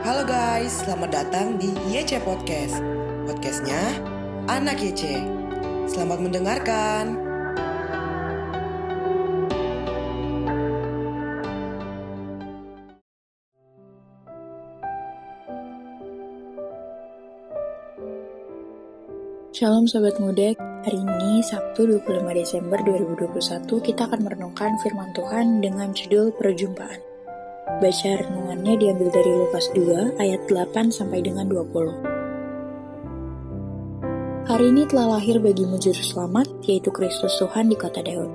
Halo guys, selamat datang di YC Podcast. Podcastnya Anak YC. Selamat mendengarkan. Shalom Sobat Muda, hari ini Sabtu 25 Desember 2021 kita akan merenungkan firman Tuhan dengan judul Perjumpaan. Baca renungannya diambil dari Lukas 2 ayat 8 sampai dengan 20. Hari ini telah lahir bagimu juru selamat, yaitu Kristus Tuhan di kota Daud.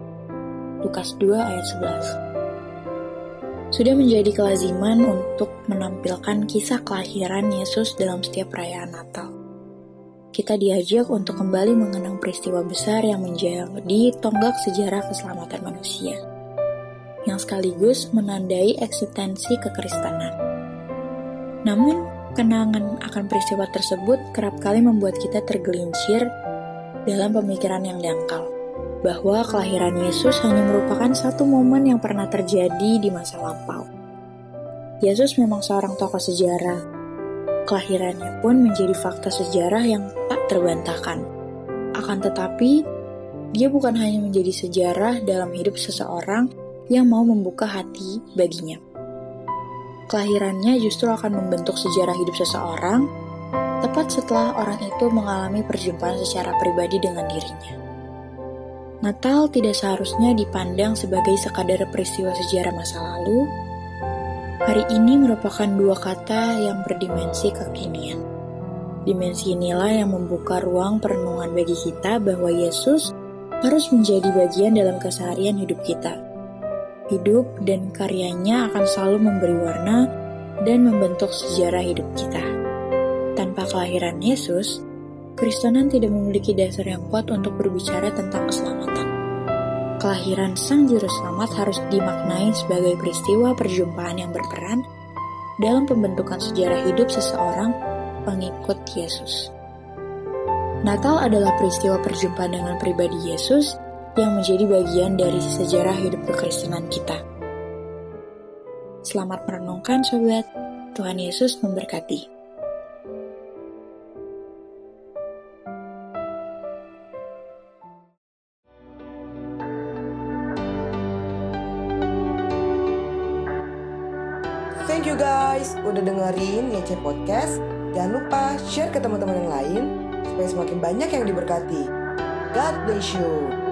Lukas 2 ayat 11. Sudah menjadi kelaziman untuk menampilkan kisah kelahiran Yesus dalam setiap perayaan Natal kita diajak untuk kembali mengenang peristiwa besar yang menjadi tonggak sejarah keselamatan manusia, yang sekaligus menandai eksistensi kekristenan. Namun, kenangan akan peristiwa tersebut kerap kali membuat kita tergelincir dalam pemikiran yang dangkal, bahwa kelahiran Yesus hanya merupakan satu momen yang pernah terjadi di masa lampau. Yesus memang seorang tokoh sejarah, Kelahirannya pun menjadi fakta sejarah yang tak terbantahkan. Akan tetapi, dia bukan hanya menjadi sejarah dalam hidup seseorang yang mau membuka hati baginya. Kelahirannya justru akan membentuk sejarah hidup seseorang tepat setelah orang itu mengalami perjumpaan secara pribadi dengan dirinya. Natal tidak seharusnya dipandang sebagai sekadar peristiwa sejarah masa lalu, Hari ini merupakan dua kata yang berdimensi kekinian. Dimensi inilah yang membuka ruang perenungan bagi kita bahwa Yesus harus menjadi bagian dalam keseharian hidup kita. Hidup dan karyanya akan selalu memberi warna dan membentuk sejarah hidup kita. Tanpa kelahiran Yesus, Kristenan tidak memiliki dasar yang kuat untuk berbicara tentang keselamatan kelahiran Sang Juru Selamat harus dimaknai sebagai peristiwa perjumpaan yang berperan dalam pembentukan sejarah hidup seseorang pengikut Yesus. Natal adalah peristiwa perjumpaan dengan pribadi Yesus yang menjadi bagian dari sejarah hidup kekristenan kita. Selamat merenungkan sobat, Tuhan Yesus memberkati. Thank you guys udah dengerin YC Podcast. Jangan lupa share ke teman-teman yang lain supaya semakin banyak yang diberkati. God bless you.